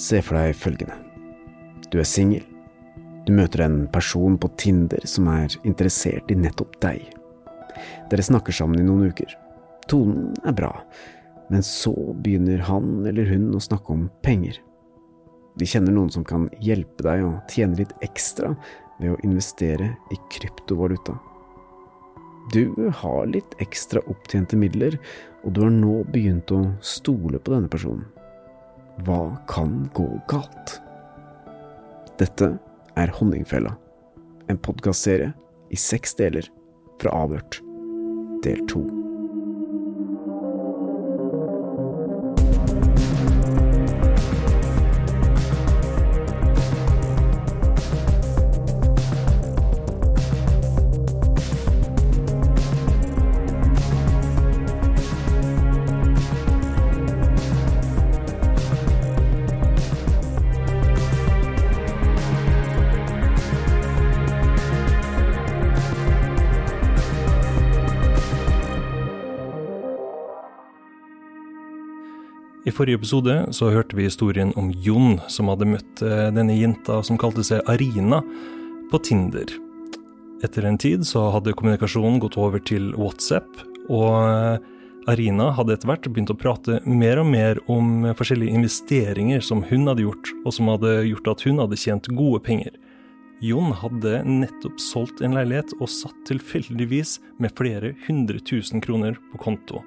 Se for deg følgende. Du er singel. Du møter en person på Tinder som er interessert i nettopp deg. Dere snakker sammen i noen uker. Tonen er bra, men så begynner han eller hun å snakke om penger. De kjenner noen som kan hjelpe deg å tjene litt ekstra ved å investere i kryptovaluta. Du har litt ekstra opptjente midler, og du har nå begynt å stole på denne personen. Hva kan gå galt? Dette er Honningfella, en podkastserie i seks deler fra Avhørt, del to. Forrige episode så hørte vi historien om Jon som hadde møtt eh, denne jenta som kalte seg Arina, på Tinder. Etter en tid så hadde kommunikasjonen gått over til WhatsApp, og eh, Arina hadde etter hvert begynt å prate mer og mer om forskjellige investeringer som hun hadde gjort, og som hadde gjort at hun hadde tjent gode penger. Jon hadde nettopp solgt en leilighet og satt tilfeldigvis med flere hundre tusen kroner på konto.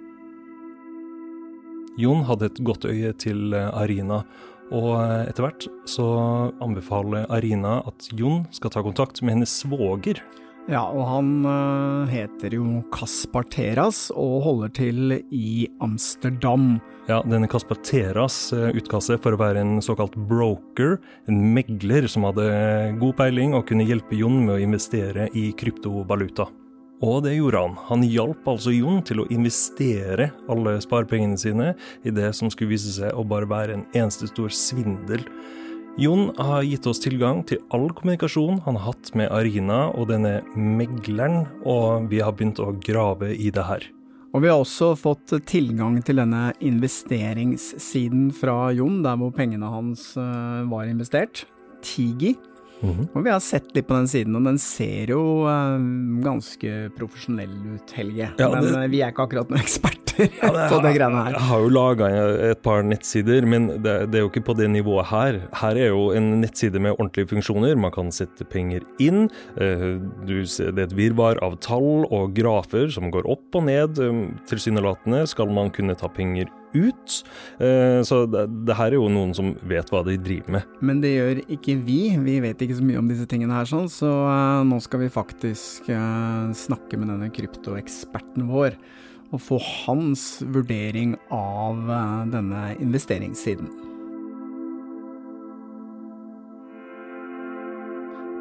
Jon hadde et godt øye til eh, Arina, og eh, etter hvert så anbefaler Arina at Jon skal ta kontakt med hennes svoger. Ja, og han øh, heter jo Kaspar Teras og holder til i Amsterdam. Ja, denne Kaspar Teras eh, utga seg for å være en såkalt broker, en megler som hadde god peiling og kunne hjelpe Jon med å investere i kryptovaluta. Og det gjorde han. Han hjalp altså Jon til å investere alle sparepengene sine i det som skulle vise seg å bare være en eneste stor svindel. Jon har gitt oss tilgang til all kommunikasjon han har hatt med Arina og denne megleren, og vi har begynt å grave i det her. Og vi har også fått tilgang til denne investeringssiden fra Jon, der hvor pengene hans øh, var investert. Tigi. Mhm. Og vi har sett litt på den siden, og den ser jo uh, ganske profesjonell ut, Helge. Ja, Men øh, vi er ikke akkurat noen eksperter Ja, det- på det greiene her. Jeg har jo laga et par nettsider, men det, det er jo ikke på det nivået her. Her er jo en nettside med ordentlige funksjoner. Man kan sette penger inn. eh, Du ser, det er et virvar av tall og grafer som går opp og ned. Um, Tilsynelatende skal man kunne ta penger ut. Eh, Så det, det her er jo noen som vet hva de driver med. Men det gjør ikke vi. Vi vet ikke så mye om disse tingene her, sånn, så nå skal vi faktisk snakke med denne kryptoeksperten vår. Og få hans vurdering av øh, denne investeringssiden.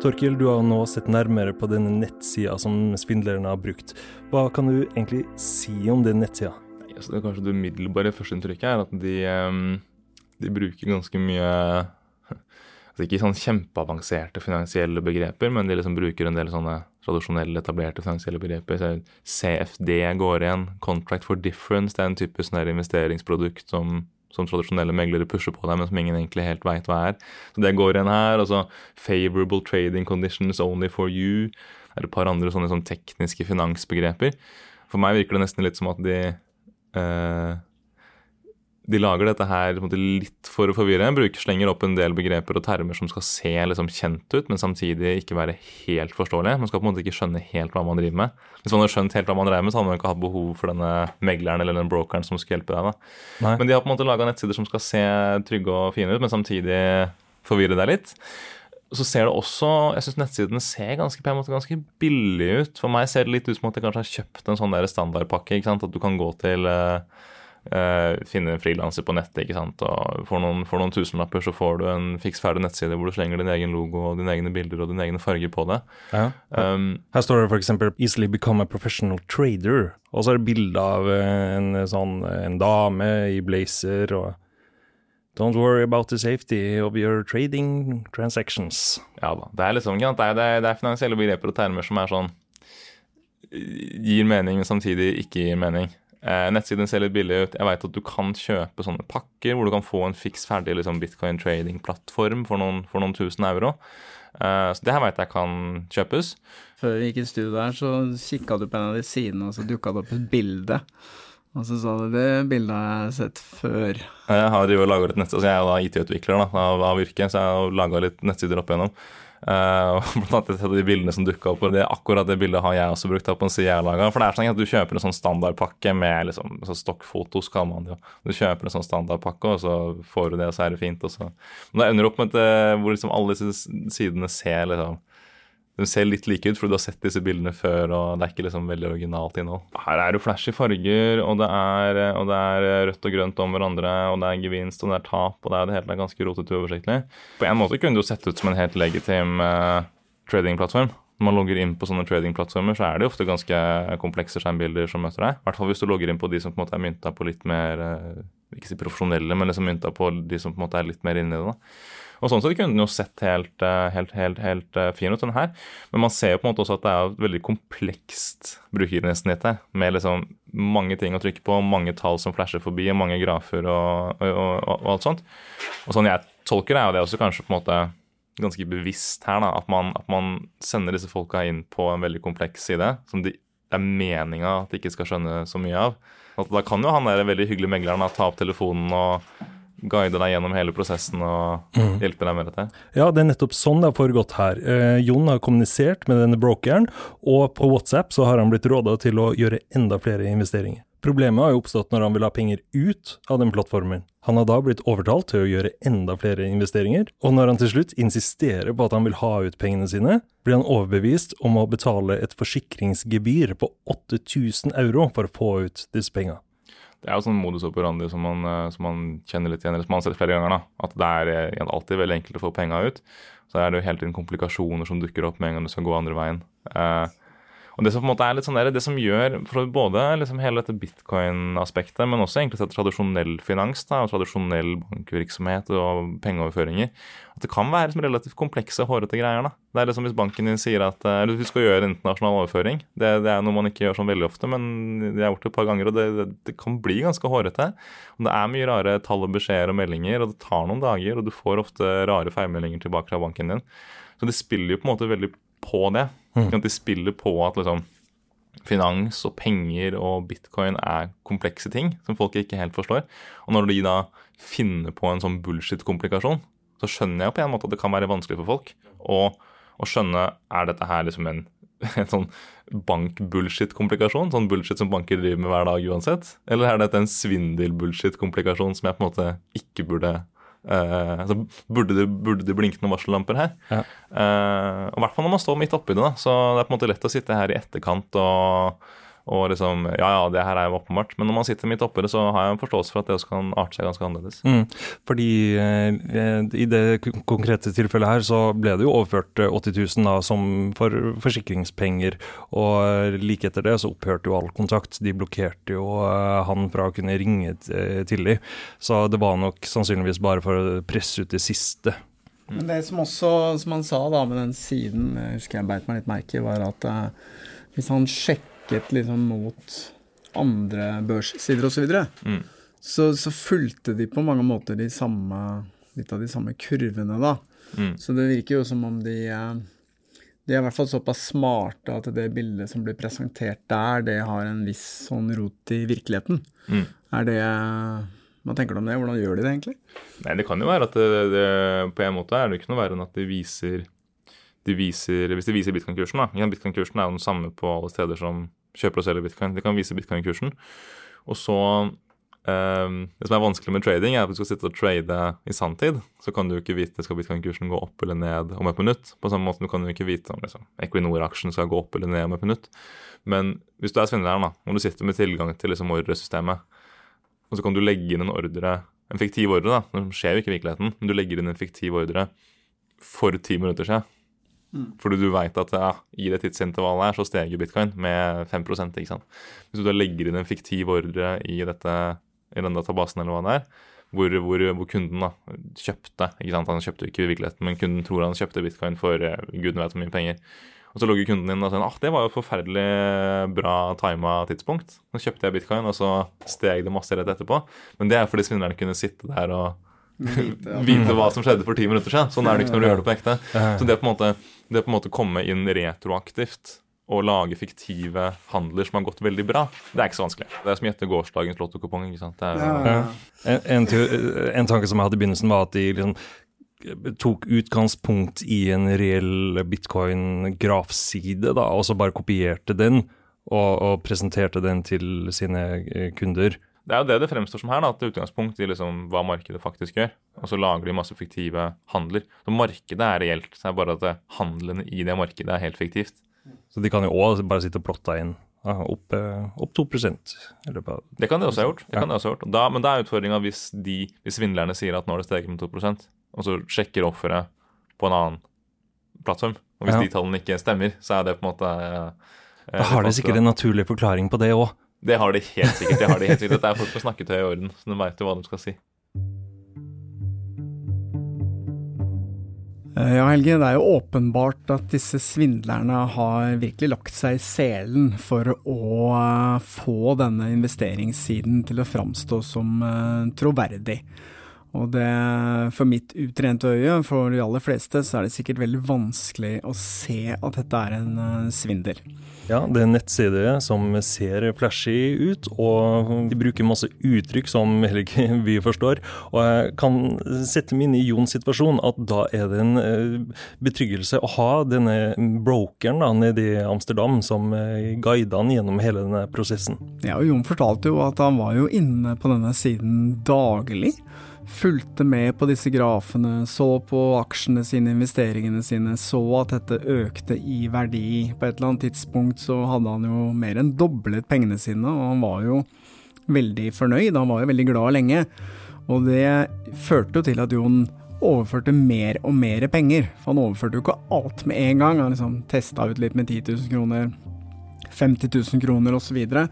Torkil, du har nå sett nærmere på denne nettsida som svindlerne har brukt. Hva kan du egentlig si om den nettsida? Ja, det er kanskje det umiddelbare førsteinntrykket er at de, ehm, de bruker ganske mye altså Ikke sånn kjempeavanserte finansielle begreper, men de liksom bruker en del sånne tradisjonelle, etablerte finansielle begreper. CFD går igjen. Contract for difference. Det er en type sånn investeringsprodukt som, som tradisjonelle meglere pusher på deg, men som ingen egentlig helt veit hva er. Så det går igjen her. altså favorable trading conditions only for you. Det er et par andre sånne sånne tekniske finansbegreper. For meg virker det nesten litt som at de eh, de lager dette her litt for å forvirre. Bruker slenger opp en del begreper og termer som skal se liksom, kjent ut, men samtidig ikke være helt forståelig. Man skal på en måte ikke skjønne helt hva man driver med. Hvis man hadde skjønt helt hva man drev med, så hadde man ikke hatt behov for denne megleren eller den brokeren som skulle hjelpe deg. Men de har på en måte laga nettsider som skal se trygge og fine ut, men samtidig forvirre deg litt. Så ser det også Jeg syns nettsidene ser ganske på en måte ganske billig ut. For meg ser det litt ut som at jeg kanskje har kjøpt en sånn der standardpakke. ikke sant? At du kan gå til eh, eh, Finne en frilanser på nettet, ikke sant. Og for noen, for noen tusenlapper så får du en fiks ferdig nettside hvor du slenger din egen logo og dine egne bilder og dine egne farger på det. Ja. Um, Her står det f.eks. 'easily become a professional trader', og så er det bilde av en, sånn, en dame i blazer og Don't worry about the safety of your trading transactions. Ja da. Det er liksom? Det er, det er, det er finansielle begreper og termer som er sånn Gir mening, men samtidig ikke gir mening. Eh, nettsiden ser litt billig ut. Jeg veit at du kan kjøpe sånne pakker hvor du kan få en fiks ferdig liksom, bitcoin trading-plattform for, for noen tusen euro. Eh, så det her veit jeg kan kjøpes. Før vi gikk i studio der, så kikka du på en av de sidene, og så dukka det opp et bilde. Og så sa du det bildet har jeg sett før. Jeg har laget et nettsted, altså jeg er da IT-utvikler av, av yrke, så jeg har laga litt nettsider opp igjennom. Og blant annet et av de bildene som dukka opp, og det, akkurat det bildet har jeg også brukt da på en side jeg laget. For det er sånn at du kjøper en sånn standardpakke med liksom, så stokkfotos, kaller man det jo. Du kjøper en sånn standardpakke, og så får du det, og så er det fint. Og så. Men det ender opp med et, eh, hvor liksom alle disse sidene ser liksom de ser litt like ut, fordi du har sett disse bildene før, og det er ikke liksom veldig originalt innhold. Her er det flashy farger, og det er, og det er rødt og grønt om hverandre, og det er gevinst, og det er tap, og det er det hele ganske rotete og uoversiktlig. På en måte kunne det jo sett ut som en helt legitim uh, tradingplattform. Når man logger inn på sånne tradingplattformer, så er det ofte ganske komplekse skjermbilder som møter deg. I hvert fall hvis du logger inn på de som på en måte er mynta på litt mer uh, ikke si profesjonelle, men liksom mynta på de som på en måte er litt mer inni det. da. Og sånn sett kunne den jo sett helt, eh, helt, helt, helt eh, fin ut, den her. Men man ser jo på en måte også at det er et veldig komplekst brukergrensesnitt her. Med liksom mange ting å trykke på, mange tall som flasher forbi, og mange grafer og, og, og, og alt sånt. Og sånn jeg tolker det, er jo det også kanskje på en måte ganske bevisst her, da, at man, at man sender disse folka inn på en veldig kompleks side. som de det er meninga at de ikke skal skjønne så mye av. Da kan jo han der veldig hyggelige megleren ta opp telefonen og guide deg gjennom hele prosessen og hjelpe deg med dette. Ja, det er nettopp sånn det har foregått her. Eh, Jon har kommunisert med denne brokeren, og på WhatsApp så har han blitt råda til å gjøre enda flere investeringer. Problemet har jo oppstått når han vil ha penger ut av den plattformen. Han har da blitt overtalt til å gjøre enda flere investeringer, og når han til slutt insisterer på at han vil ha ut pengene sine, blir han overbevist om å betale et forsikringsgebyr på 8000 euro for å få ut disse pengene. Det er jo sånn modus operandi som man, eh, som man kjenner litt igjen, eller som man har sett flere ganger. da, At det er eh, alltid veldig enkelt å få penga ut. Så er det jo hele tiden komplikasjoner som dukker opp med en gang du skal gå andre veien. Eh, og Det som på en måte er litt sånn der, det som gjør for både liksom hele dette bitcoin-aspektet, men også egentlig tradisjonell finans da, og tradisjonell bankvirksomhet og pengeoverføringer, at det kan være liksom relativt komplekse, hårete greier. da. Det er liksom Hvis banken din sier at eh, eller du skal gjøre internasjonal overføring, det, det er noe man ikke gjør sånn veldig ofte, men jeg har gjort det et par ganger, og det, det, det kan bli ganske hårete. Og Det er mye rare tall og beskjeder og meldinger, og det tar noen dager, og du får ofte rare feilmeldinger tilbake fra banken din. Så det spiller jo på en måte veldig på det. At de spiller på at liksom finans og penger og bitcoin er komplekse ting som folk ikke helt forstår. Og når de da finner på en sånn bullshit-komplikasjon, så skjønner jeg på en måte at det kan være vanskelig for folk å skjønne er dette her liksom en, en sånn bank-bullshit-komplikasjon, sånn bullshit som banker driver med hver dag uansett, eller er dette en svindel-bullshit-komplikasjon som jeg på en måte ikke burde eh, så burde det, burde det blinke noen varsellamper her? Ja. Uh, og I hvert fall når man står midt oppi det. da, så Det er på en måte lett å sitte her i etterkant og, og liksom Ja, ja, det her er jo åpenbart. Men når man sitter midt oppi det, så har jeg en forståelse for at det også kan arte seg ganske annerledes. Mm. Fordi eh, i det konkrete tilfellet her så ble det jo overført eh, 80 000 da, som for forsikringspenger, og eh, like etter det så opphørte jo all kontakt. De blokkerte jo eh, han fra å kunne ringe eh, til dem. Så det var nok sannsynligvis bare for å presse ut det siste. Men det som også, som han sa da med den siden, jeg husker jeg beit meg litt merke i, var at eh, hvis han sjekket liksom mot andre børssider osv., så, videre, Mm. så så fulgte de på mange måter de samme, litt av de samme kurvene, da. Mm. Så det virker jo som om de eh, de er i hvert fall såpass smarte at det bildet som blir presentert der, det har en viss sånn rot i virkeligheten. Mm. Er det Hva tenker du om det? Hvordan gjør de det egentlig? Nei, det kan jo være at det, det, på en måte er det ikke noe verre enn at de viser, de viser Hvis de viser bitcoin-kursen, da. Bitcoin-kursen er jo den samme på alle steder som kjøper og selger bitcoin. De kan vise bitcoin-kursen. Og så ehm, Det som er vanskelig med trading, er at du skal sitte og trade i sanntid. Så kan du jo ikke vite skal bitcoin-kursen gå opp eller ned om et minutt. På samme måte du kan jo ikke vite om liksom, Equinor-aksjen skal gå opp eller ned om et minutt. Men hvis du er svindleren, da, og du sitter med tilgang til liksom, ordresystemet, og så kan du legge inn en ordre, en fiktiv ordre, da, det skjer jo ikke i virkeligheten, men du legger inn en fiktiv ordre for ti minutter siden. Fordi du veit at ja, i det tidsintervallet her så steg jo bitcoin med 5 ikke sant. Hvis du da legger inn en fiktiv ordre i, dette, i denne databasen eller hva det er, hvor, hvor, hvor kunden da kjøpte ikke sant, Han kjøpte ikke i virkeligheten, men kunden tror han kjøpte bitcoin for eh, gudene vet hvor mye penger. Og så logger kunden inn og sier ah, det var jo et forferdelig bra tima tidspunkt. Nå kjøpte jeg bitcoin, og så steg det masse rett etterpå. Men det er fordi svindleren kunne sitte der og vite hva som skjedde for ti minutter siden. Sånn er det ikke når du gjør det på ekte. Så det er på en måte, det er på en måte komme inn retroaktivt og lage fiktive handler som har gått veldig bra, det er ikke så vanskelig. Det er som å gjette gårsdagens lottokupong. ikke sant? Det er, ja. en, en, en, tanke som jeg hadde i begynnelsen, var at de liksom tok utgangspunkt i en reell bitcoin-grafside, da, og så bare kopierte den og, og, presenterte den til sine kunder. Det er jo det det fremstår som her, da, at det er utgangspunkt i liksom hva markedet faktisk gjør. Og så lager de masse fiktive handler. Så markedet er reelt, så er bare at det, handlene i det markedet er helt fiktivt. Så de kan jo òg bare sitte og plotte inn opp, eh, opp 2 Det kan de også ha gjort. Det kan de også ha gjort. Da, men da er utfordringa hvis, hvis svindlerne sier at nå har det steget med 2% og så sjekker offeret på en annen plattform. Og hvis ja. de tallene ikke stemmer, så er det på en måte eh, Da har de sikkert en naturlig forklaring på det òg. Det har de helt sikkert. det har de helt sikkert. Dette er folk med snakketøy i orden, så de veit jo hva de skal si. Eh, ja, Helge, det er jo åpenbart at disse svindlerne har virkelig lagt seg i selen for å eh, få denne investeringssiden til å framstå som troverdig. Og det, for mitt utrente øye, for de aller fleste, så er det sikkert veldig vanskelig å se at dette er en svindel. Ja, det er en nettside som ser flashy ut, og de bruker masse uttrykk som heller ikke vi forstår. Og jeg kan sette meg inn i Jons situasjon, at da er det en uh, betryggelse å ha denne brokeren da, nede i Amsterdam som guidet han gjennom hele denne prosessen. Ja, og Jon fortalte jo at han var jo inne på denne siden daglig fulgte med på disse grafene, så på aksjene sine, investeringene sine, så at dette økte i verdi. På et eller annet tidspunkt så hadde han jo mer enn doblet pengene sine, og han var jo veldig fornøyd, han var jo veldig glad lenge. Og det førte jo til at Jon overførte mer og mer penger. For han overførte jo ikke alt med en gang, han liksom testa ut litt med 10 000 kroner, 50 000 kroner osv. Og, så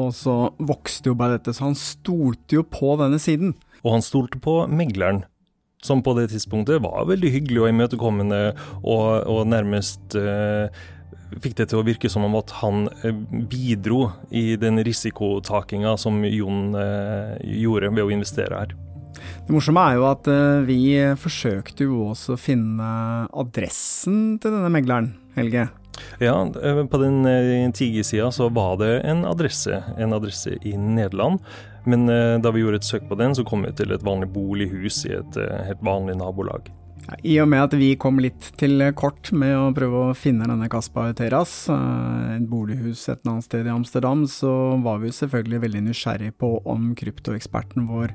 og så vokste jo bare dette, så han stolte jo på denne siden. Og han stolte på megleren, som på det tidspunktet var veldig hyggelig og imøtekommende, og, og nærmest uh, fikk det til å virke som om at han uh, bidro i den risikotakinga som Jon uh, gjorde ved å investere her. Det morsomme er jo at vi forsøkte jo også å finne adressen til denne megleren, Helge. Ja, på den Tigi-sida så var det en adresse, en adresse i Nederland. Men eh, da vi gjorde et søk på den, så kom vi til et vanlig bolighus i et eh, helt vanlig nabolag. I og med at vi kom litt til kort med å prøve å finne denne Kaspar Terras, eh, et bolighus et eller annet sted i Amsterdam, så var vi selvfølgelig veldig nysgjerrig på om kryptoeksperten vår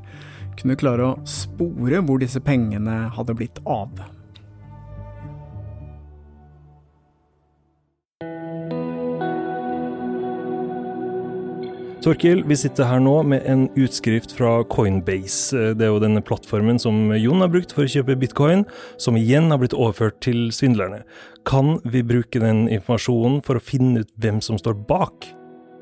kunne klare å spore hvor disse pengene hadde blitt av. Torkil, vi sitter her nå med en utskrift fra Coinbase. Det er jo denne plattformen som Jon har brukt for å kjøpe bitcoin, som igjen har blitt overført til svindlerne. Kan vi bruke den informasjonen for å finne ut hvem som står bak?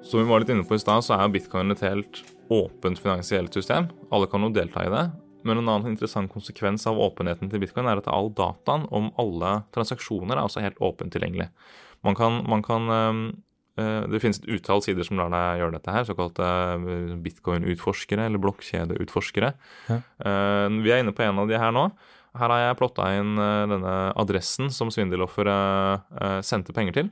Som vi var litt inne på i stad, så er bitcoin et helt åpent finansielt system. Alle kan jo delta i det. Men en annen interessant konsekvens av åpenheten til bitcoin er at all dataen om alle transaksjoner er også helt åpent tilgjengelig. Man kan, man kan ehm, Eh, det finnes et utall sider som lar deg gjøre dette her, såkalte eh, bitcoin-utforskere eller blokkjedeutforskere. Ja. Eh, vi er inne på en av de her nå. Her har jeg plotta inn denne adressen som svindelofferet sendte penger til.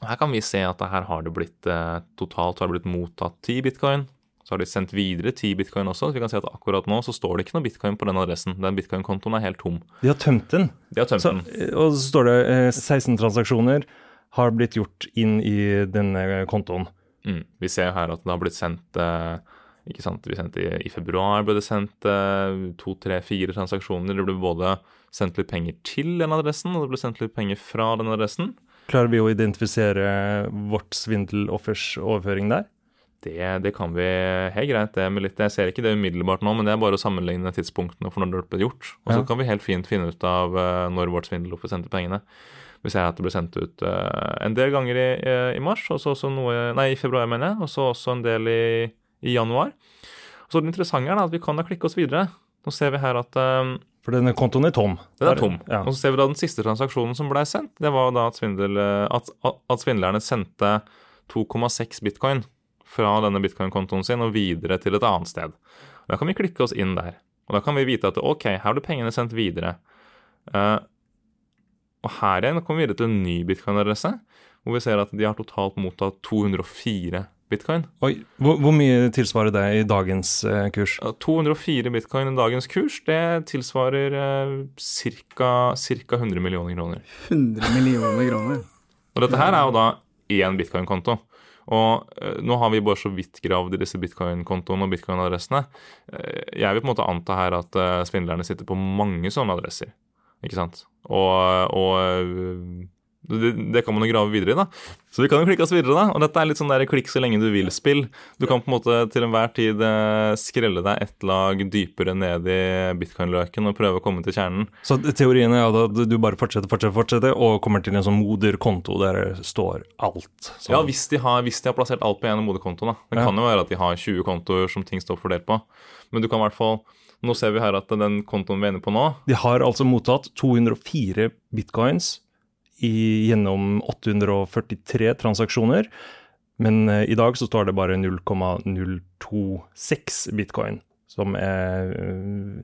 Her kan vi se at her har det blitt totalt har det blitt mottatt ti bitcoin. Så har de sendt videre ti bitcoin også. Så vi kan se at akkurat nå så står det ikke noe bitcoin på den adressen. Den bitcoin-kontoen er helt tom. De har tømt den. De har tømt så, den. Og så står det 16 transaksjoner har blitt gjort inn i denne kontoen. Mm. Vi ser her at det har blitt sendt eh, ikke sant, vi sendte i, I februar ble det sendt eh, to, tre, fire transaksjoner. Det ble både sendt litt penger til den adressen, og det ble sendt litt penger fra den adressen. Klarer vi å identifisere vårt svindeloffers overføring der? Det, det, kan vi helt greit. det med litt, Jeg ser ikke det umiddelbart nå, men det er bare å sammenligne tidspunktene for når det ble gjort. Og så ja. kan vi helt fint finne ut av uh, når vårt svindeloffer sendte pengene. Vi ser at det ble sendt ut uh, en del ganger i, i mars, og så også noe, nei, i februar, mener jeg, og så også en del i, i januar. Så det interessante er at vi kan da klikke oss videre. Nå ser vi her at uh, For denne kontoen er tom. Den er tom. Ja. Og så ser vi da den siste transaksjonen som ble sendt. Det var da at, svindel, at, at svindlerne sendte 2,6 bitcoin fra denne bitcoin-kontoen sin og videre til et annet sted. Da kan vi klikke oss inn der. Og da kan vi vite at ok, her du pengene sendt videre. Eh, og her igjen kommer vi videre til en ny bitcoin-adresse, hvor vi ser at de har totalt mottatt 204 bitcoin. Oi, hvor, hvor mye tilsvarer det i dagens eh, kurs? 204 bitcoin i dagens kurs, det tilsvarer eh, ca. 100 millioner kroner. 100 millioner kroner. Og dette her er jo da én bitcoin-konto. Og eh, nå har vi bare så vidt gravd i disse bitcoin-kontoene og bitcoin-adressene. Eh, jeg vil på en måte anta her at eh, svindlerne sitter på mange sånne adresser. Ikke sant? Og, og det, det kan man jo grave videre i, da. Så vi kan jo klikke oss videre, da. Og dette er litt sånn der klikk så lenge du vil-spill. Du kan på en måte til enhver tid eh, skrelle deg ett lag dypere ned i bitcoin-løken og prøve å komme til kjernen. Så teorien er at du bare fortsetter, fortsetter, fortsetter, og kommer til en sånn moderkonto der det står alt. Så. Ja, hvis de, har, hvis de har plassert alt på en moderkonto. da. Det Ja. kan jo være at de har 20 kontoer som ting står fordelt på. Men du kan i hvert fall Nå ser vi her at den kontoen vi er inne på nå De har altså mottatt 204 bitcoins i, gjennom 843 transaksjoner, men eh, i dag så står det bare 0,026 bitcoin, som er eh,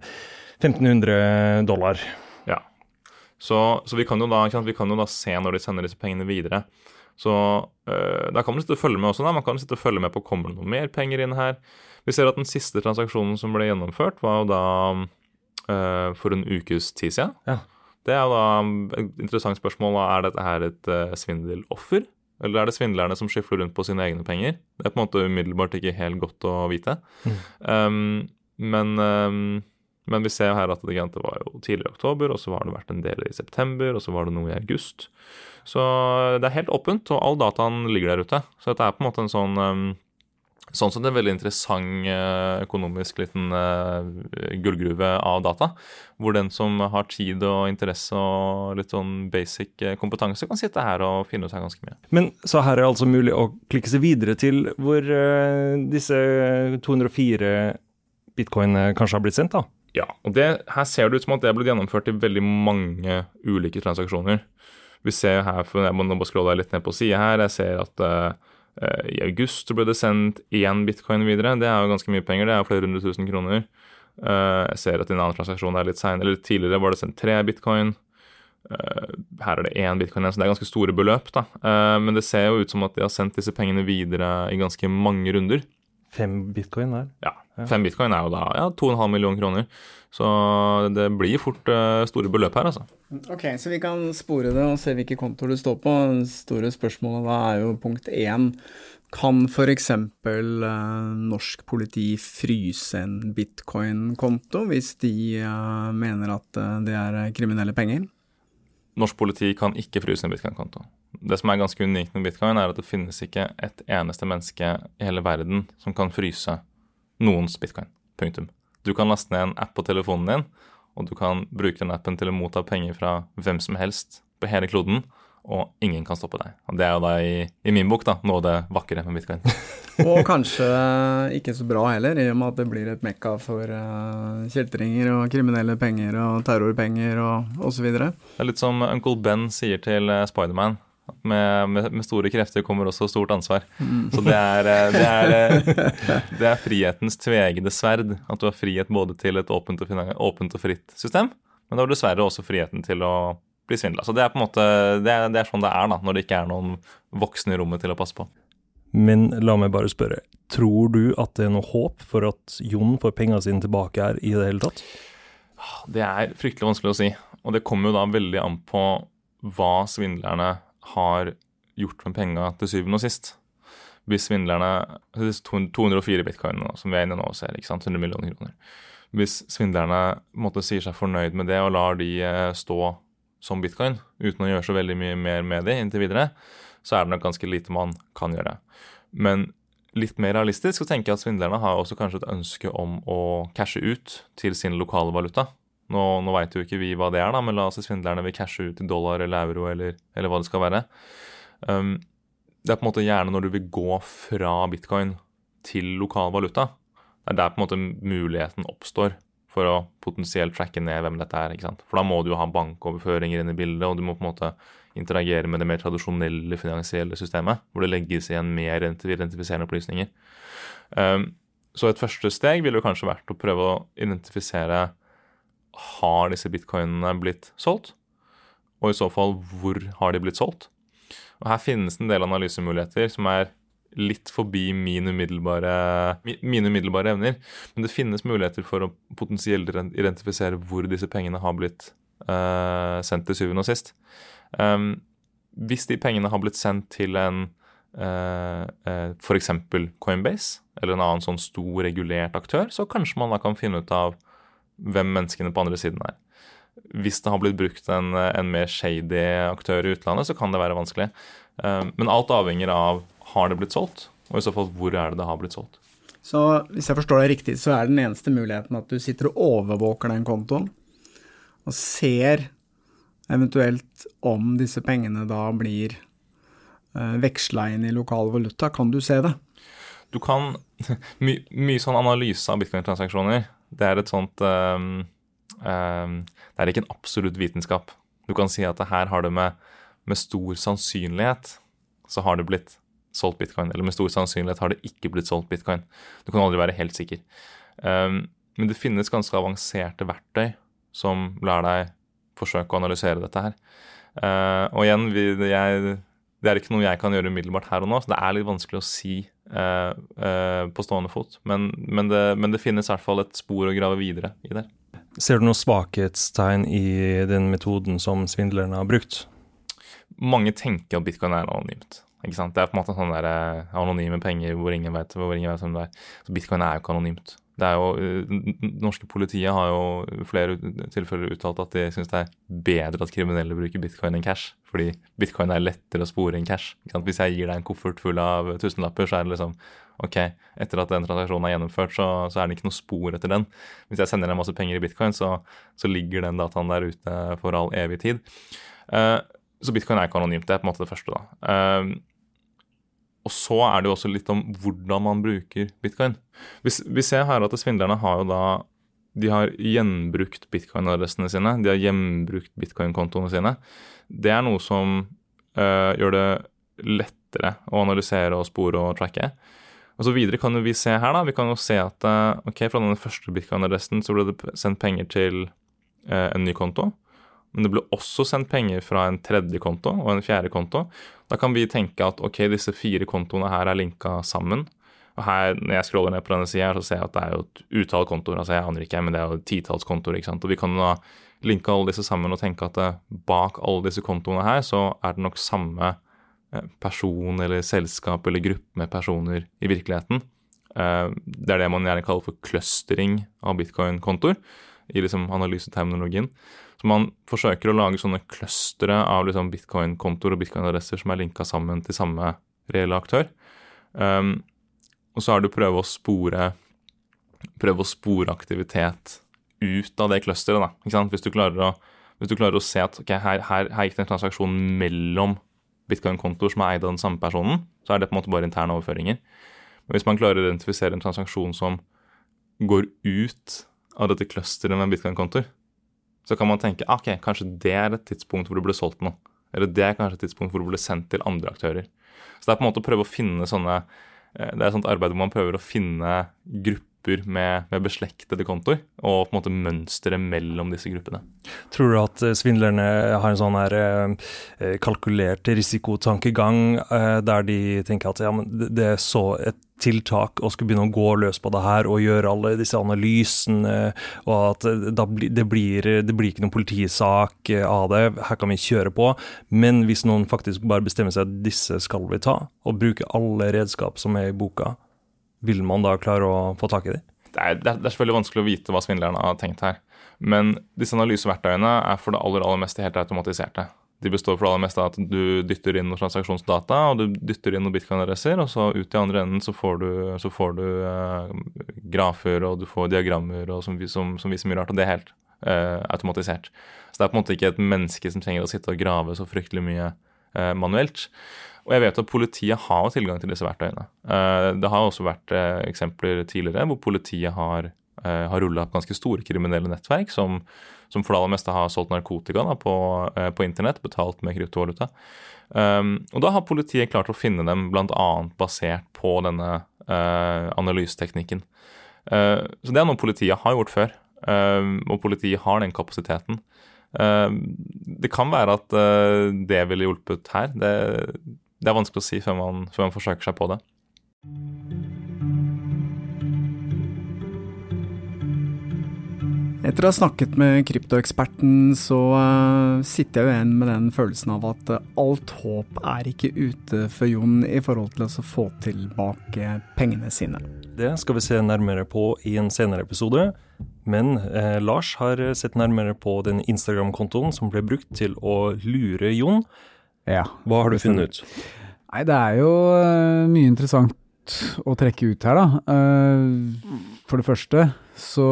1500 dollar. Ja. Så, så vi, kan da, vi kan jo da se når de sender disse pengene videre. Så øh, da kan man sitte og følge med også. da, Man kan sitte og følge med på kommer det noe mer penger inn her. Vi ser at den siste transaksjonen som ble gjennomført, var jo da øh, for en ukes tid siden. Ja. Det er jo da et interessant spørsmål. Er dette her et øh, svindeloffer? Eller er det svindlerne som skifler rundt på sine egne penger? Det er på en måte umiddelbart ikke helt godt å vite. Um, men, um, men vi ser her at det, det var jo tidligere i oktober, og så har det vært en del i september, og så var det noe i august. Så det er helt åpent, og all dataen ligger der ute. Så dette er på en måte en sånn um, Sånn sett en veldig interessant eh, økonomisk liten eh, gullgruve av data. Hvor den som har tid og interesse og litt sånn basic eh, kompetanse, kan sitte her og finne ut her ganske mye. Men så her er altså mulig å klikke seg videre til hvor disse 204 bitcoin eh, kanskje har blitt sendt, da. Ja, og det, her ser det ut som at det er blitt gjennomført i veldig mange ulike transaksjoner. Vi ser her, for jeg må bare scrolle litt ned på sida her, jeg ser at i august ble det sendt én bitcoin videre. Det er jo ganske mye penger, det er flere hundre tusen kroner. Eh, jeg ser at i en annen transaksjon er litt senere, eller tidligere var det sendt tre bitcoin. Eh, her er det én bitcoin igjen, så det er ganske store beløp. da. Eh, men det ser jo ut som at de har sendt disse pengene videre i ganske mange runder. Fem bitcoin der. Ja, Fem bitcoin er jo da ja, 2,5 millioner kroner. Så det blir fort eh, store beløp her, altså. Ok, så vi kan spore det og se hvilke kontoer du står på. Det store spørsmålet da er jo punkt én. Kan f.eks. Uh, norsk politi fryse en bitcoin-konto hvis de eh, mener at eh, det er kriminelle penger? Norsk politi kan ikke fryse en bitcoin-konto. Det som er ganske unikt med bitcoin, er at det finnes ikke et eneste menneske i hele verden som kan fryse noens bitcoin. Punktum. Du kan laste ned en app på telefonen din, og du kan bruke den appen til å motta penger fra hvem som helst på hele kloden, og ingen kan stoppe deg. Og Det er jo da i, i min bok da, noe av det vakre med bitcoin. Og kanskje ikke så bra heller, i og med at det blir et mekka for uh, kjeltringer og kriminelle penger og terrorpenger og osv. Det er litt som Uncle Ben sier til eh, Spiderman. Med, med, med store krefter kommer også stort ansvar. Så det er, eh, det, er, eh, det er frihetens tvegede sverd. At du har frihet både til et åpent og, åpent og fritt system, men du har dessverre også friheten til å bli svindla. Så det er på en måte, det er, det er sånn det er da, når det ikke er noen voksne i rommet til å passe på. Men la meg bare spørre, tror du at det er noe håp for at Jon får pengene sine tilbake her i det hele tatt? Det er fryktelig vanskelig å si. Og det kommer jo da veldig an på hva svindlerne har gjort med penga til syvende og sist. Hvis svindlerne disse 204 bitcoin som vi er inne nå og ser, ikke sant, 100 millioner kroner. Hvis svindlerne måtte si seg fornøyd med det og lar de eh, stå som bitcoin uten å gjøre så veldig mye mer med det inntil videre, så er det nok ganske lite man kan gjøre. Men litt mer realistisk så tenker jeg at svindlerne har også kanskje et ønske om å cashe ut til sin lokale valuta. Nå, nå veit jo ikke vi hva det er, da, men la oss si svindlerne vil cashe ut i dollar eller euro eller, eller hva det skal være. Um, det er på en måte gjerne når du vil gå fra bitcoin til lokal valuta. Det er der på en måte muligheten oppstår for å potensielt tracke ned hvem dette er. ikke sant? For da må du jo ha bankoverføringer inn i bildet, og du må på en måte interagere med det mer tradisjonelle finansielle systemet, hvor det legges igjen mer identifiserende opplysninger. Um, så et første steg ville jo kanskje vært å prøve å identifisere har disse bitcoinene blitt solgt, og i så fall hvor har de blitt solgt. Og Her finnes en del analysemuligheter som er litt forbi mine umiddelbare, mine umiddelbare evner. Men det finnes muligheter for å potensielt identifisere hvor disse pengene har blitt uh, sendt til syvende og sist. Um, hvis de pengene har blitt sendt til en uh, uh, f.eks. Coinbase, eller en annen sånn stor regulert aktør, så kanskje man da kan finne ut av hvem menneskene på andre siden er. Hvis det har blitt brukt en, en mer shady aktør i utlandet, så kan det være vanskelig. Um, men alt avhenger av har det blitt solgt, og i så fall hvor er det det har blitt solgt. Så hvis jeg forstår deg riktig, så er den eneste muligheten at du sitter og overvåker den kontoen, og ser eventuelt om disse pengene da blir uh, veksla inn i lokal valuta. Kan du se det? Du kan Mye sånn analyse av bitcoin-transaksjoner, det er et sånt um, um, Det er ikke en absolutt vitenskap. Du kan si at her har det med, med stor sannsynlighet så har det blitt solgt bitcoin, eller med stor sannsynlighet har det ikke blitt solgt bitcoin. Du kan aldri være helt sikker. Um, men det finnes ganske avanserte verktøy som lar deg forsøke å analysere dette her. Uh, og igjen, vi, jeg, det er ikke noe jeg kan gjøre umiddelbart her og nå, så det er litt vanskelig å si uh, uh, på stående fot. Men, men, det, men, det, finnes i hvert fall et spor å grave videre i der. Ser du noen svakhetstegn i den metoden som svindlerne har brukt? Mange tenker at bitcoin er anonymt. Ikke sant? Det er på en måte sånn der, eh, anonyme penger hvor ingen vet, hvor ingen vet hvem det er. Så bitcoin er jo ikke anonymt. Det er jo, eh, norske politiet har jo flere tilfeller uttalt at de syns det er bedre at kriminelle bruker bitcoin enn cash. Fordi bitcoin er lettere å spore enn cash. Hvis jeg gir deg en koffert full av tusenlapper, så er det liksom ok, etter at den transaksjonen er gjennomført, så, så er det ikke noe spor etter den. Hvis jeg sender deg masse penger i bitcoin, så, så ligger den dataen der ute for all evig tid. Uh, så bitcoin er ikke anonymt. Det er på en måte det første. da. Uh, og så er det jo også litt om hvordan man bruker bitcoin. Vi, vi ser her at svindlerne har jo da de har gjenbrukt bitcoin-adressene sine. De har gjenbrukt bitcoin-kontoene sine. Det er noe som øh, gjør det lettere å analysere og spore og tracke. Og så Videre kan vi se her da, vi kan jo se at uh, ok, fra den første bitcoin-adressen så ble det sendt penger til øh, en ny konto. Men det ble også sendt penger fra en tredje konto og en fjerde konto. Da kan vi tenke at ok, disse fire kontoene her er linka sammen. Og her, Når jeg scroller ned på denne sida, ser jeg at det er jo et utall kontoer. altså Jeg aner ikke, men det er jo titalls kontoer. ikke sant? Og Vi kan da linke alle disse sammen og tenke at eh, bak alle disse kontoene her, så er det nok samme eh, person eller selskap eller gruppe med personer i virkeligheten. Eh, det er det man gjerne kaller for clustering av bitcoin-kontoer i liksom analyseterminologien. Så man forsøker å lage sånne clustere av liksom bitcoin-kontoer og bitcoin-adresser som er linka sammen til samme reelle aktør. Um, og så er det å prøve å spore prøve å spore aktivitet ut av det clusteret. Hvis du klarer å, du klarer å se at okay, her, her, her, gikk det en transaksjon mellom bitcoin-kontoer som er eid av den samme personen, så er det på en måte bare interne overføringer. Men hvis man klarer å identifisere en transaksjon som går ut av dette clusteret med bitcoin-kontoer, så kan man tenke ok, kanskje det er et tidspunkt hvor det ble solgt noe. Eller det er kanskje et tidspunkt hvor det ble sendt til andre aktører. Så det er på en måte å prøve å finne sånne eh, Det er et sånt arbeid hvor man prøver å finne grupper med, med beslektede kontoer, og på en måte mønstre mellom disse gruppene. Tror du at eh, svindlerne har en sånn her eh, kalkulert risikotankegang der de tenker at ja, men det er så et tiltak og skulle begynne å gå løs på det her og gjøre alle disse analysene, og at det, blir, det blir ikke noen politisak av det, her kan vi kjøre på. Men hvis noen faktisk bare bestemmer seg at disse skal vi ta, og bruke alle redskap som er i boka, vil man da klare å få tak i dem? Det er, det er selvfølgelig vanskelig å vite hva svindlerne har tenkt her. Men disse analyseverktøyene er for det aller, aller meste helt automatiserte. De består for det aller meste av at du dytter inn noen transaksjonsdata, og du dytter inn noen bitcoin-adresser, og så ut i andre enden så får du, så får du uh, grafer og du får diagrammer som, som, som, viser mye rart, og det er helt uh, automatisert. Så det er på en måte ikke et menneske som trenger å sitte og grave så fryktelig mye uh, manuelt. Og jeg vet at politiet har tilgang til disse verktøyene. det har også vært eksempler tidligere hvor politiet har eh, har rulla opp ganske store kriminelle nettverk, som, som for det aller meste har solgt narkotika da, på, eh, på, internett, betalt med kryptovaluta. Um, og da har politiet klart å finne dem bl.a. basert på denne analyseteknikken. Så det er noe politiet har gjort før, og politiet har den kapasiteten. Det kan være at det ville hjulpet her. Det, det, er vanskelig å si før man, før man forsøker seg på det. Etter å ha snakket med kryptoeksperten, så uh, sitter jeg jo igjen med den følelsen av at uh, alt håp er ikke ute for Jon i forhold til å få tilbake pengene sine. Det skal vi se nærmere på i en senere episode. Men eh, Lars har sett nærmere på den Instagram-kontoen som ble brukt til å lure Jon. Ja. Hva har du funnet ut? Nei, det er jo uh, mye interessant å trekke ut her, da. for det første så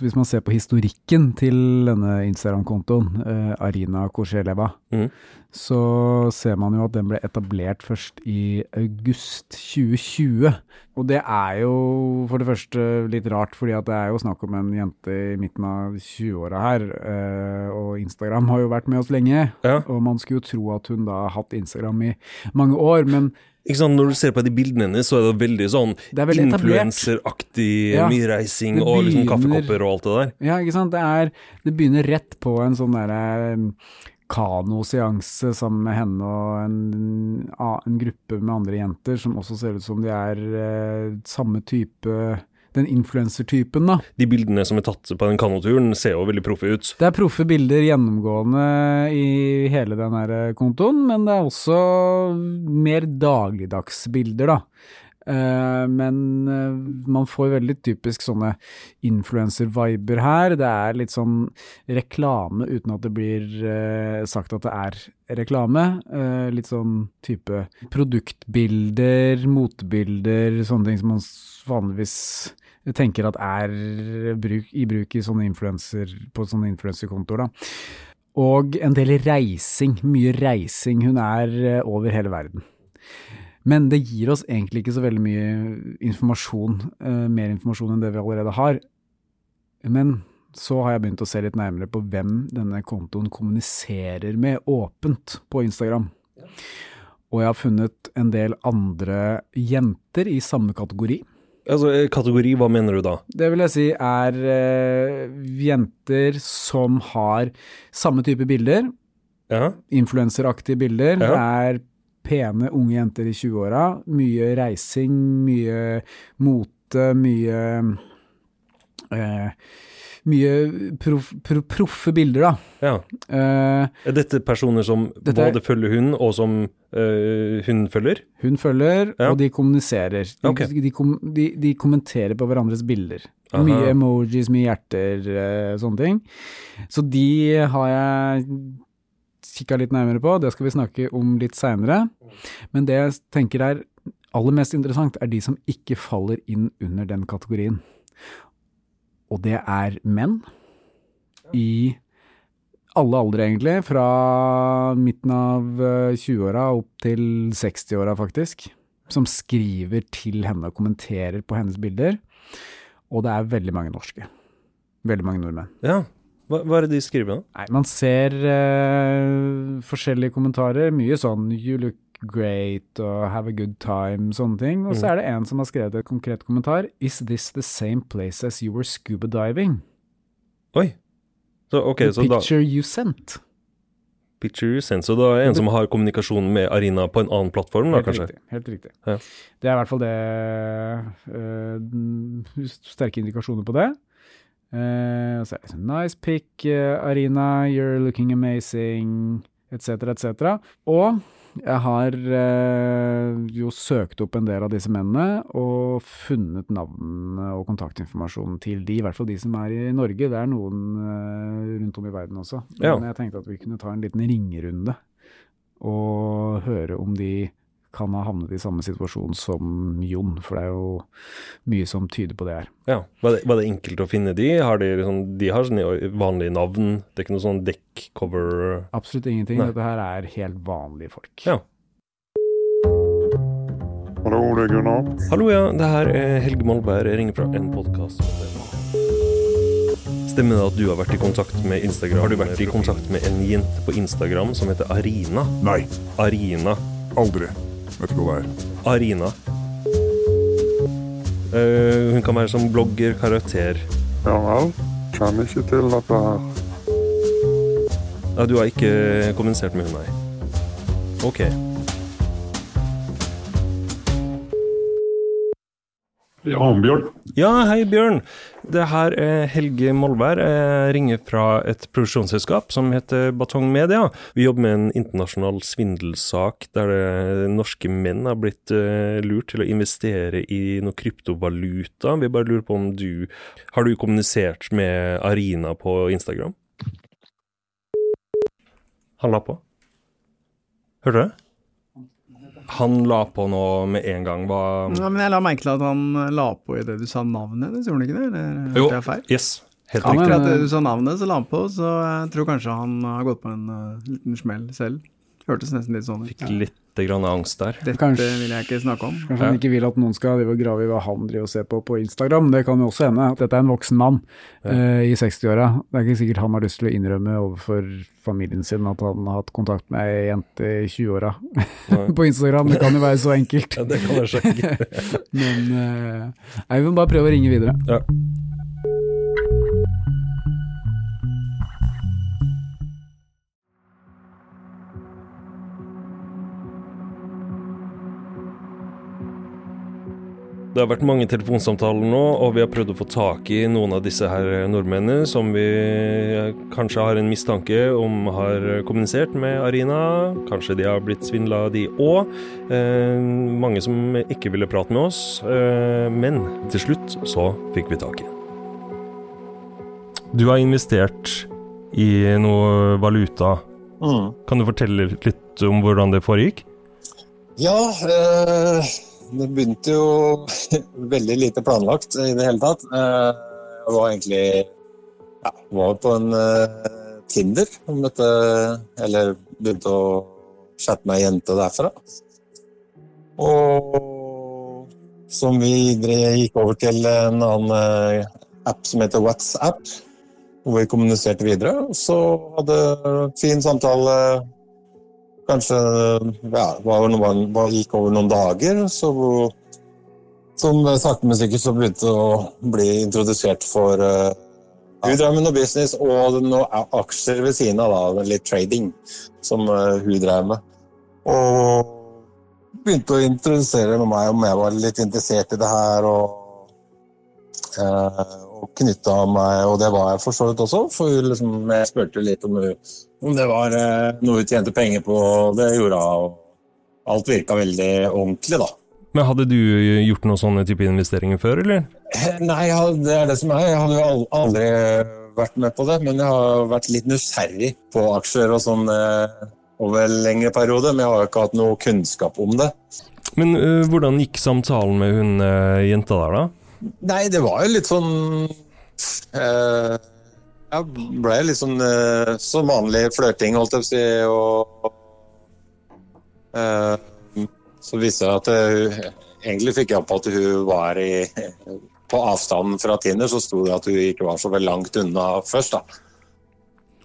hvis man ser på historikken til denne Instagram-kontoen, eh, Arina Korseleva, mm. så ser man jo at den ble etablert først i august 2020. Og det er jo for det første litt rart, fordi at det er jo snakk om en jente i midten av 20-åra her. Eh, og Instagram har jo vært med oss lenge, ja. og man skulle jo tro at hun da har hatt Instagram i mange år. men ikke sant, Når du ser på de bildene hennes, så er det veldig sånn influenseraktig, ja, mye reising begynner, og liksom kaffekopper og alt det der. Ja, ikke sant. Det, er, det begynner rett på en sånn derre kanoseanse sammen med henne og en, en, gruppe med andre jenter som også ser ut som de er eh, samme type den influensertypen, da. De bildene som er tatt på den kanoturen, ser jo veldig proffe ut. Det er proffe bilder gjennomgående i hele den her kontoen, men det er også mer dagligdagsbilder, da. Uh, men uh, man får veldig typisk sånne influencer-viber her. Det er litt sånn reklame uten at det blir uh, sagt at det er reklame. litt sånn type produktbilder, motebilder, sånne ting som man vanligvis jeg tenker at er bruk, i bruk i sånne på sånne influenserkontoer. Og en del reising, mye reising. Hun er eh, over hele verden. Men det gir oss egentlig ikke så veldig mye informasjon, uh, mer informasjon enn det vi allerede har. Men så har jeg begynt å se litt nærmere på hvem denne kontoen kommuniserer med åpent på Instagram. Og jeg har funnet en del andre jenter i samme kategori Altså, eh, Kategori, hva mener du da? Det vil jeg si er uh, jenter som har samme type bilder. Ja. Influenseraktige bilder. Ja. Er pene, unge jenter i 20-åra. Mye reising, mye mote, mye uh, mye proff, proffe bilder, da. Ja. Uh, er dette personer som dette både følger hun, og som uh, hun følger? Hun følger, ja. og de kommuniserer. De, okay. de, de, de, kommenterer på hverandres bilder. Aha. Mye emojis, mye hjerter, uh, sånne ting. Så de har jeg kikka litt nærmere på, det skal vi snakke om litt seinere. Men det jeg tenker er aller mest interessant, er de som ikke faller inn under den kategorien og det er menn i alle aldre, egentlig. Fra midten av 20-åra eh, opp til 60-åra, faktisk. Som skriver til henne og kommenterer på hennes bilder. Og det er veldig mange norske. Veldig mange nordmenn. Ja, hva, hva er det de skriver, da? Nei, Man ser uh, forskjellige kommentarer. Mye sånn 'you look great' og 'have a good time', sånne ting. Og så mm. er det en som har skrevet et konkret kommentar. 'Is this the same place as you were scuba diving?' Oi. Så, okay, the picture da, you sent. Picture you sent. Så da er det en som har kommunikasjon med Arina på en annen plattform, da, helt kanskje? Riktig, helt riktig. Ja. Det er i hvert fall det uh, Sterke indikasjoner på det. Uh, så er det sånn Nice pick, uh, Arina, you're looking amazing, etc., etc. Og jeg har eh, jo søkt opp en del av disse mennene og funnet navnene og kontaktinformasjonen til de, i hvert fall de som er i Norge. Det er noen eh, rundt om i verden også. Men ja. jeg tenkte at vi kunne ta en liten ringerunde og høre om de kan ha havnet i samme situasjon som Jon, for det er jo mye som tyder på det her. Ja, Var det, var det enkelt å finne de? Har de, liksom, de har sånne vanlige navn? Det er ikke noe sånn dekkcover Absolutt ingenting. Nei. Dette her er helt vanlige folk. Ja. Hallo, det er Gunnar. Hallo, ja. Det her er Helge Molberg. Jeg ringer fra en podkast. Stemmer det at du har vært i kontakt med Instagram? Har du vært i kontakt med en jente på Instagram som heter Arina? Nei, Arina. aldri. Vet ikke hva det er. Arina. Uh, hun kan være som blogger, karakter. Ja vel. Kjenner ikke til dette her. Ja, du har ikke kommunisert med hun, nei? Ok. Ja, Bjørn. Ja, hei Bjørn. Det her er Helge Molvær. Jeg ringer fra et produksjonsselskap som heter Batong Media. Vi jobber med en internasjonal svindelsak der norske menn har blitt eh, lurt til å investere i noe kryptovaluta. Vi bare lurer på om du Har du kommunisert med Arina på Instagram? Han la på. Hørte du det? Han la på nå med en gang. Hva Ja, men jeg la merke til at han la på i det du sa navnet hennes, gjorde han ikke det? Eller Jo, hørte jeg feil? yes. Helt Ja, riktig. men at du sa navnet, så la han på, så jeg tror kanskje han har gått på en uh, liten smell selv. Hørtes nesten litt sånn ut. Fikk litt grann angst der. Dette Kanskje- vil jeg ikke snakke om. Kanskje han ikke vil at noen skal grave i hva han driver og ser på på Instagram. Det kan jo også hende at dette er en voksen mann eh, i 60-åra. Det er ikke sikkert han har lyst til å innrømme overfor familien sin at han har hatt kontakt med ei jente i 20-åra på Instagram. Det kan jo være så enkelt. Ja, det kan være så enkelt. Men uh, jeg vi må bare prøve å ringe videre. Ja. Det har vært mange telefonsamtaler nå, og vi har prøvd å få tak i noen av disse her nordmennene som vi kanskje har en mistanke om har kommunisert med Arina. Kanskje de har blitt svindla, de òg. Eh, mange som ikke ville prate med oss. Eh, men til slutt så fikk vi tak i. Du har investert i noe valuta. Mm. Kan du fortelle litt om hvordan det foregikk? Ja, eh, det begynte jo veldig lite planlagt i det hele tatt. Eh, jeg var egentlig ja, var på en eh, Tinder om dette Eller begynte å chatte med ei jente derfra. Og som vi gikk over til en annen eh, app som heter WhatsApp, hvor vi kommuniserte videre. Så hadde fin samtale kanskje ja, var noen, var, gikk over noen dager, så som sakte, men sikkert så begynte å bli introdusert for uh, Hun drev med noe business og noen aksjer ved siden av, da, litt trading, som uh, hun drev med. Og begynte å introdusere med meg om jeg var litt interessert i det her. og uh, knytta meg, og det var jeg for så vidt også. For liksom, jeg spurte litt om, om det var eh, noe hun tjente penger på, og det gjorde hun. Alt virka veldig ordentlig, da. Men hadde du gjort noen sånne type investeringer før, eller? Nei, det er det som er. Jeg hadde jo aldri vært med på det, men jeg har vært litt nysgjerrig på aksjer og sånn eh, over en lengre periode. Men jeg har jo ikke hatt noe kunnskap om det. Men øh, hvordan gikk samtalen med hun øh, jenta der, da? Nei, det var jo litt sånn eh, Jeg ble litt sånn eh, som vanlig flørting, holdt jeg på å si. Og eh, så viste det at hun Egentlig fikk jeg opp at hun var i På avstanden fra Tinder så sto det at hun ikke var så veldig langt unna først, da.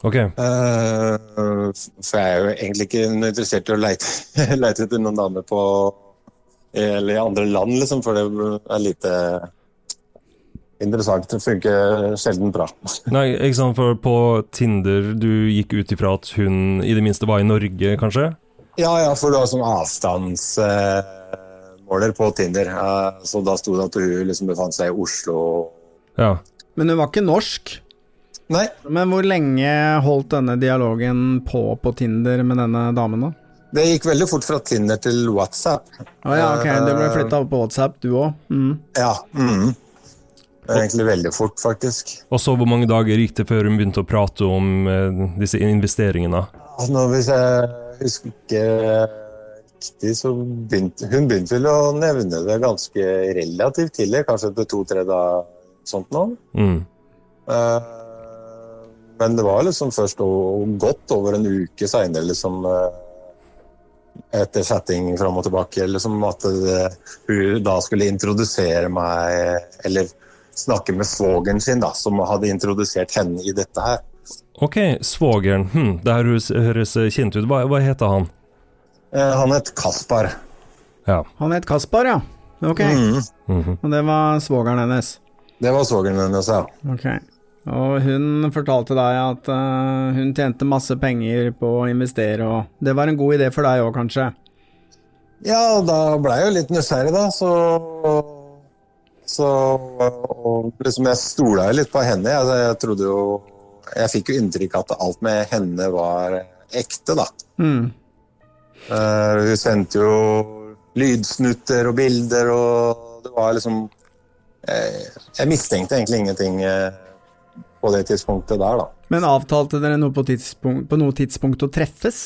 Ok, Uh, for jeg er jo egentlig ikke interessert i å leite, leite etter noen damer på Eller i andre land, liksom, for det er lite interessant. Det funker sjelden bra. Nei, ikke sant, for på Tinder du gikk ut ifra at hun i det minste var i Norge, kanskje? Ja, ja, for du har sånn avstandsmåler på Tinder. Eh, så da sto det at hun liksom befant seg i Oslo. Ja. Men hun var ikke norsk. Nei, Men hvor lenge holdt denne dialogen på på Tinder med denne damen, da? det gikk veldig fort fra Tinder til WhatsApp. Å ja, ok, Du ble flytta opp på WhatsApp, du òg? Mm. Ja. mhm. Det er egentlig veldig fort, faktisk. Og så hvor mange dager gikk det før hun begynte å prate om eh, disse investeringene? Altså, nå, hvis jeg husker riktig, så begynte hun begynte vel å nevne det ganske relativt tidlig, kanskje etter to-tre dager sånt nå. Mm. Eh, Men det var liksom først og, godt over en uke seinere liksom, eh, etter chatting fram og tilbake, liksom at det, hun da skulle introdusere meg, eller snakke med svogeren sin, da, som hadde introdusert henne i dette her. Ok, svogeren. Hm, det her høres, kjent ut. Hva, hva heter han? Eh, Han het Kaspar. Ja. Han het Kaspar, ja. Ok. Mm. Mm -hmm. Og det var svogeren hennes. Det var svogeren hennes, ja. Ok. Og hun fortalte deg at uh, hun tjente masse penger på å investere, og det var en god idé for deg òg, kanskje? Ja, da ble jeg jo litt nysgjerrig, da, så Så og liksom Jeg stola jo litt på henne. Jeg, jeg trodde jo Jeg fikk jo inntrykk av at alt med henne var ekte, da. Mm. Uh, hun sendte jo lydsnutter og bilder, og det var liksom eh, Jeg mistenkte egentlig ingenting eh, på det tidspunktet der, da. Men avtalte dere noe på, på noe tidspunkt å treffes?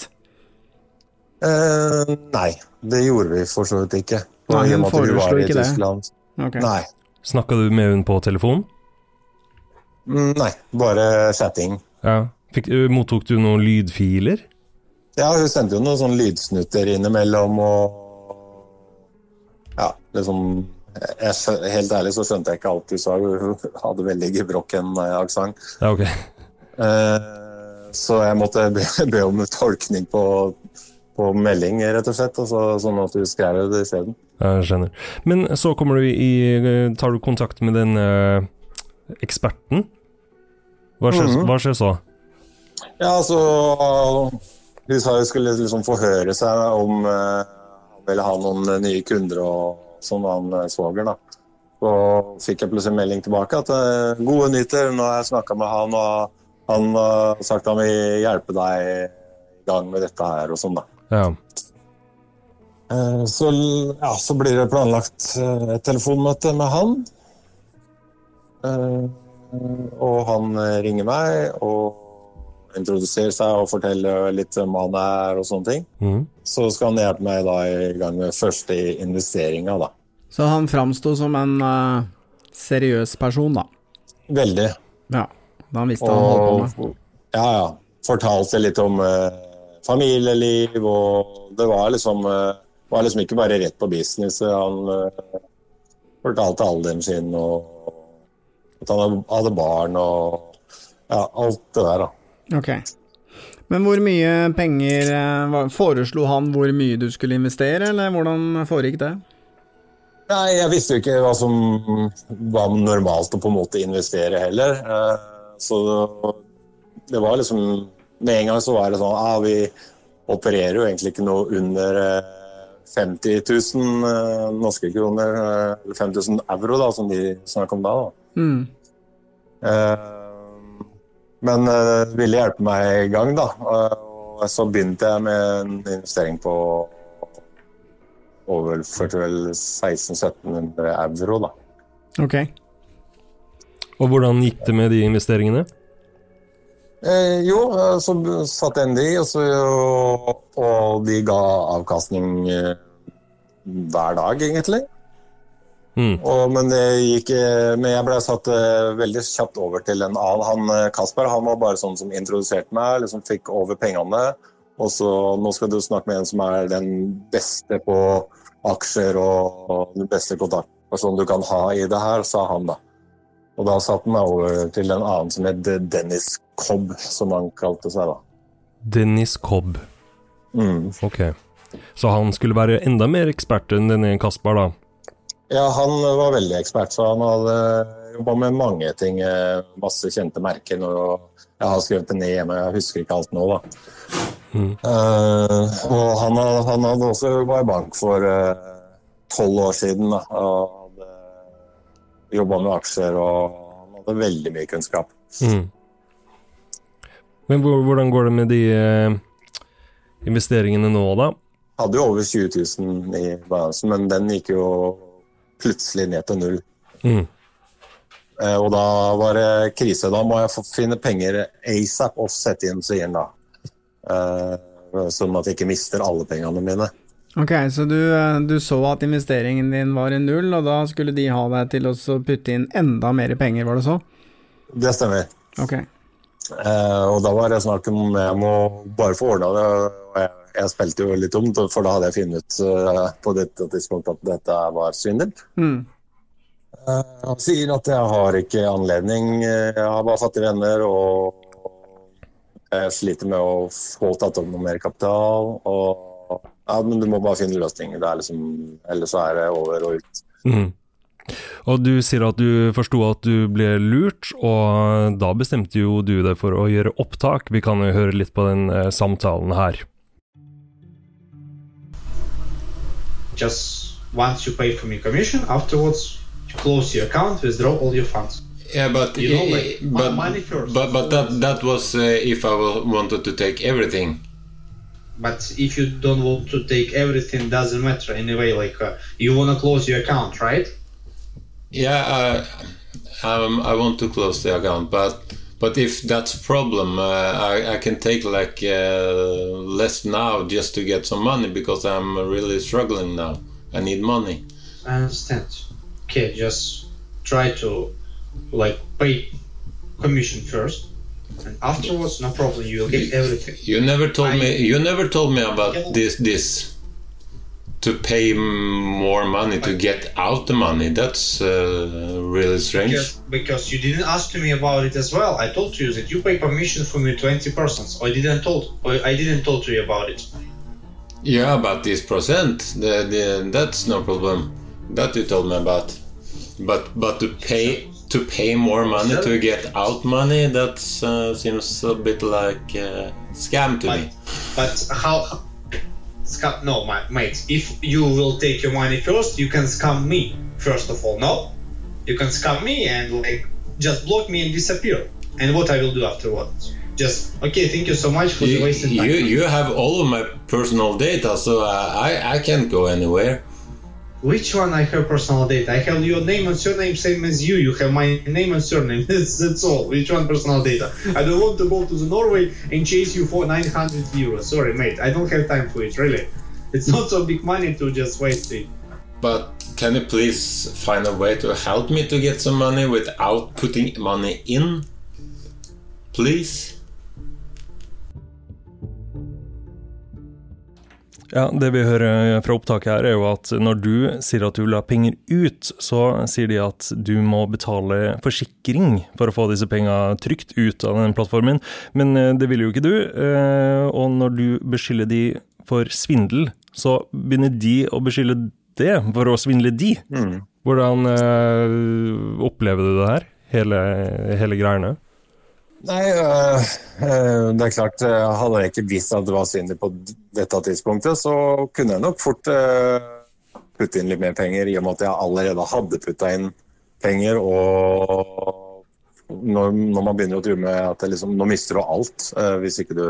Uh, nei, det gjorde vi for så vidt ikke. Nei, hun foreslo ikke det. Tyskland. Ok. Nei. Snakka du med hun på telefon? Mm, Nei, bare chatting. Ja. Fikk, uh, mottok du noen lydfiler? Ja, hun sendte jo noen sånne lydsnutter innimellom og Ja, liksom jeg, Helt ærlig så skjønte jeg ikke alt hun sa. Hun hadde veldig gebrokken eh, aksent. Ja, okay. Eh, så jeg måtte be, be om tolkning på, på melding, rett og slett. Og så, sånn at hun skrev det isteden. Jeg skjønner. Men så kommer du i eh, Tar du kontakt med den eh, eksperten? Hva skjer, Mhm. hva skjer så? Ja, altså De skulle liksom forhøre seg om eh, han ville ha noen eh, nye kunder og sånn, han svoger, da. Så fikk jeg plutselig melding tilbake at eh, gode nyheter, nå har jeg snakka med han, og han har sagt han vil hjelpe deg i gang med dette her og sånn, da. Ja. Eh, Så, ja, så blir det planlagt eh, et telefonmøte med han. Eh, Og han ringer meg og introduserer seg og forteller litt om han er og sånne ting. Mm. Så skal han hjelpe meg da i gang med første investeringa, da. Så han framsto som en uh, seriøs person, da. Veldig. Ja. Da han visste og, han holdt på med. Ja, ja. Fortalte litt om uh, familieliv, og det var liksom eh, var liksom ikke bare rett på business. Han eh, fortalte alderen sin, og at han hadde- barn, og ja, alt det der, da. Ok. Men hvor mye penger eh, Foreslo han hvor mye du skulle investere, eller hvordan foregikk det? Nei, jeg visste jo ikke hva som var normalt å på en måte investere heller. Eh, Så det var liksom Med en gang så var det sånn ah, Vi opererer jo egentlig ikke noe under eh, 50 000 eh, norske kroner, eh, eller 5000 euro, da, som de snakker om da. da. Mm. Eh, Men det ville hjelpe meg i gang, da. Og så begynte jeg med en investering på overførte vel 1600-1700 euro, da. Ok. Og hvordan gikk det med de investeringene? Eh, jo, eh, så satt de, og, så, og de ga avkastning eh, hver dag, egentlig. Mm. Og, men, det gikk, eh, men jeg ble satt eh, veldig kjapt over til en annen. Han, Kasper han var bare sånn som introduserte meg, liksom fikk over pengene. Og så nå skal du snakke med en som er den beste på aksjer og, og den beste kontaktpersonen du kan ha i det her, sa han da. Og da satte han meg over til en annen som het Dennis Cobb, som han kalte seg da. Dennis Cobb. Mm. Ok. Så han skulle være enda mer ekspert enn denne Kaspar, da? Ja, han var veldig ekspert, så han hadde jobba med mange ting. eh, Masse kjente merker. Og jeg har skrevet det ned hjemme, jeg husker ikke alt nå, da. Mm. Uh, og han, han hadde også jobba i bank for tolv år siden. Da, og hadde jobba med aksjer, og han hadde veldig mye kunnskap. Mm. Men hvordan går det med de eh, investeringene nå, da? Hadde jo over 20 000 i balansen, men den gikk jo plutselig ned til null. Mm. Eh, Og da var det krise. Da må jeg få finne penger asap og sette inn, sier han da. Eh, Sånn at jeg ikke mister alle pengene mine. Ok, så du, du så at investeringen din var i null, og da skulle de ha deg til å putte inn enda mer penger, var det så? Det stemmer. Ok. Eh, og da var det snakk om jeg må bare få ordna det. Og jeg jeg spilte jo litt dumt, for da hadde jeg funnet ut eh, på dette tidspunktet at dette var svindel. Mm. Eh, Han sier at jeg har ikke anledning, eh, jeg har bare fattige venner og jeg sliter med å få tatt opp noe mer kapital. Og, ja, men du må bare finne løsninger. Er liksom, ellers er det over og ut. Mhm. Og du sier at du forsto at du ble lurt, og da bestemte jo du deg for å gjøre opptak. Vi kan jo høre litt på den eh, samtalen her. just once you pay for me commission, afterwards you close your account, withdraw all your funds. Yeah, but You know, like, but money first. but but that that was uh, if I wa- wanted to take everything. But if you don't want to take everything, doesn't matter anyway. Like uh, you wanna close your account, right? Yeah, I um, I want to close the account, but but if that's a problem, uh, I I can take like uh, less now just to get some money because I'm really struggling now. I need money. I understand. Okay, just try to like pay commission first, and afterwards, no problem. You will get everything. You never told I- me. You never told me about this. This to pay more money to get out the money. That's uh, really strange. Because, because you didn't ask me about it as well. I told you that you pay permission for me twenty percent. I didn't told. I didn't told you about it. Yeah, about this percent, the, the, that's no problem. That you told me about. But but to pay to pay more money to get out money, that uh, seems a bit like uh, scam to me. But how? Scam? No, my mate. If you will take your money first, you can scam me. First of all, no. You can scam me and like just block me and disappear. And what I will do afterwards? Just okay. Thank you so much for the You, wasted time. you you have all of my personal data, so I I, I can't go anywhere. Which one I have personal data? I have your name and surname same as you. You have my name and surname. That's, that's all. Which one personal data? I don't want to go to the Norway and chase you for 900 euros. Sorry, mate. I don't have time for it. Really, it's not so big money to just waste it. But can you please find a way to help me to get some money without putting money in? Please. Ja, Det vi hører fra opptaket her, er jo at når du sier at du vil ha penger ut, så sier de at du må betale forsikring for å få disse pengene trygt ut av den plattformen. Men eh, det vil jo ikke du, eh, og når du beskylder de for svindel, så begynner de å beskylde det for å svindle de. Hvordan eh, opplever du det her, hele, hele greiene? Nei, øh, øh, det er klart, øh, hadde jeg ikke visst at det var svindel på dette tidspunktet, så kunne jeg nok fort øh, putte inn litt mer penger, i og med at jeg allerede hadde putta inn penger. Og når, når man begynner å true med at det liksom, nå mister du alt hvis ikke du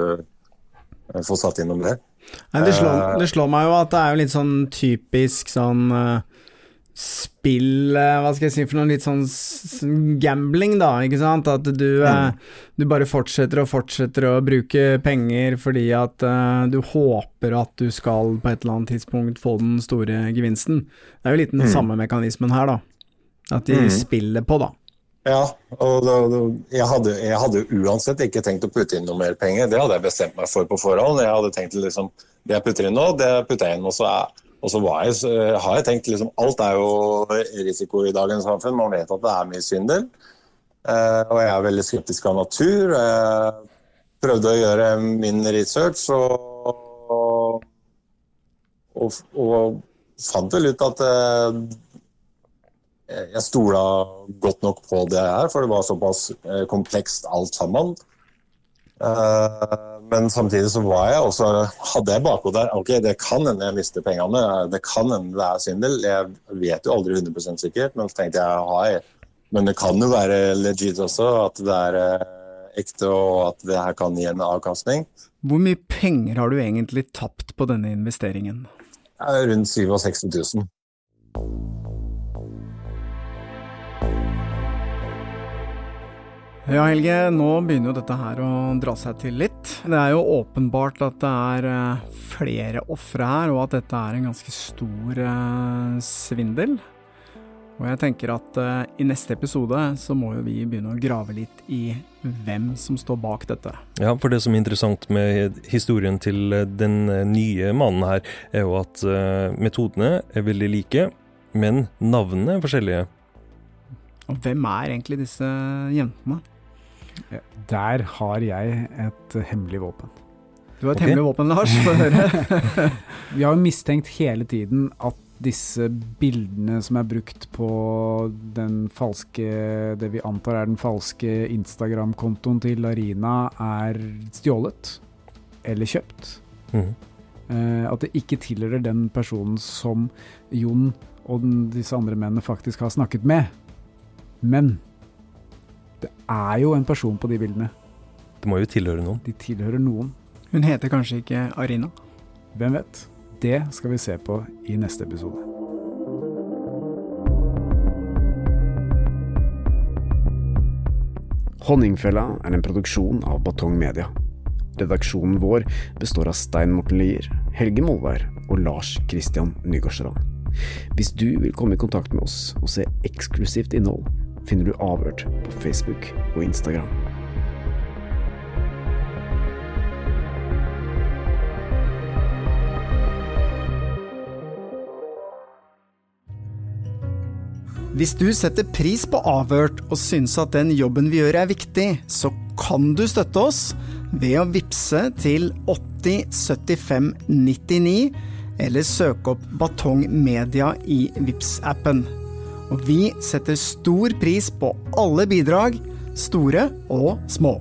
får satt innom det. Nei, det, slår, det slår meg jo at det er jo litt sånn typisk sånn eh, spill Hva skal jeg si for noe? Litt sånn gambling, da, ikke sant? At du, eh, du bare fortsetter og fortsetter å bruke penger fordi at eh, du håper at du skal på et eller annet tidspunkt få den store gevinsten. Det er jo litt den samme mekanismen her, da. At de spiller på, da. Ja, og da, da, jeg, hadde, jeg hadde uansett ikke tenkt å putte inn noe mer penger. Det hadde jeg bestemt meg for på forhånd. Jeg hadde tenkt liksom, Det jeg putter inn nå, det putter jeg inn. Og så, er, og så jeg, har jeg tenkt liksom Alt er jo risiko i dagens samfunn. Man vet at det er mye svindel. Eh, og jeg er veldig skeptisk av natur. Jeg prøvde å gjøre min research og, og, og fant vel ut at eh, jeg stola godt nok på det her, for det var såpass eh, komplekst alt sammen. Eh, men samtidig så var jeg også, hadde jeg bakhodet der ok, det kan hende jeg mister pengene, det kan hende det er svindel. Jeg vet jo aldri 100 sikkert, men så tenkte jeg hei, men det kan jo være legit også, at det er eh, ekte og at det her kan gi en avkastning. Hvor mye penger har du egentlig tapt på denne investeringen? Rundt 67 000. Ja, Helge, nå begynner jo dette her å dra seg til litt. Det er jo åpenbart at det er eh, flere ofre her, og at dette er en ganske stor eh, svindel. Og jeg tenker at eh, i neste episode så må jo vi begynne å grave litt i hvem som står bak dette. Ja, for det som er interessant med historien til den nye mannen her, er jo at metodene er veldig like, men navnene er forskjellige. Og hvem er egentlig disse jentene? Der har jeg et hemmelig våpen. Du har et okay. hemmelig våpen, Lars. Få høre. Vi har jo mistenkt hele tiden at disse bildene som er brukt på den falske Det vi antar er den falske Instagram-kontoen til Larina, er stjålet. Eller kjøpt. Mm. Eh, at det ikke tilhører den personen som Jon og den, disse andre mennene faktisk har snakket med. Men det er jo en person på de bildene. Det må jo tilhøre noen. De tilhører noen. Hun heter kanskje ikke Arina? Hvem vet? Det skal vi se på i neste episode. Honningfella er en produksjon av Batong Media. Redaksjonen vår består av Stein Morten Lier, Helge Molvær og Lars Christian Nygårdstrand. Hvis du vil komme i kontakt med oss og se eksklusivt innhold, finner du Avhørt på Facebook og Instagram. Hvis du setter pris på Avhørt og syns at den jobben vi gjør er viktig, så kan du støtte oss ved å vippse til 8075 99, eller søke opp Batong Media i vips appen Og vi setter stor pris på alle bidrag, store og små.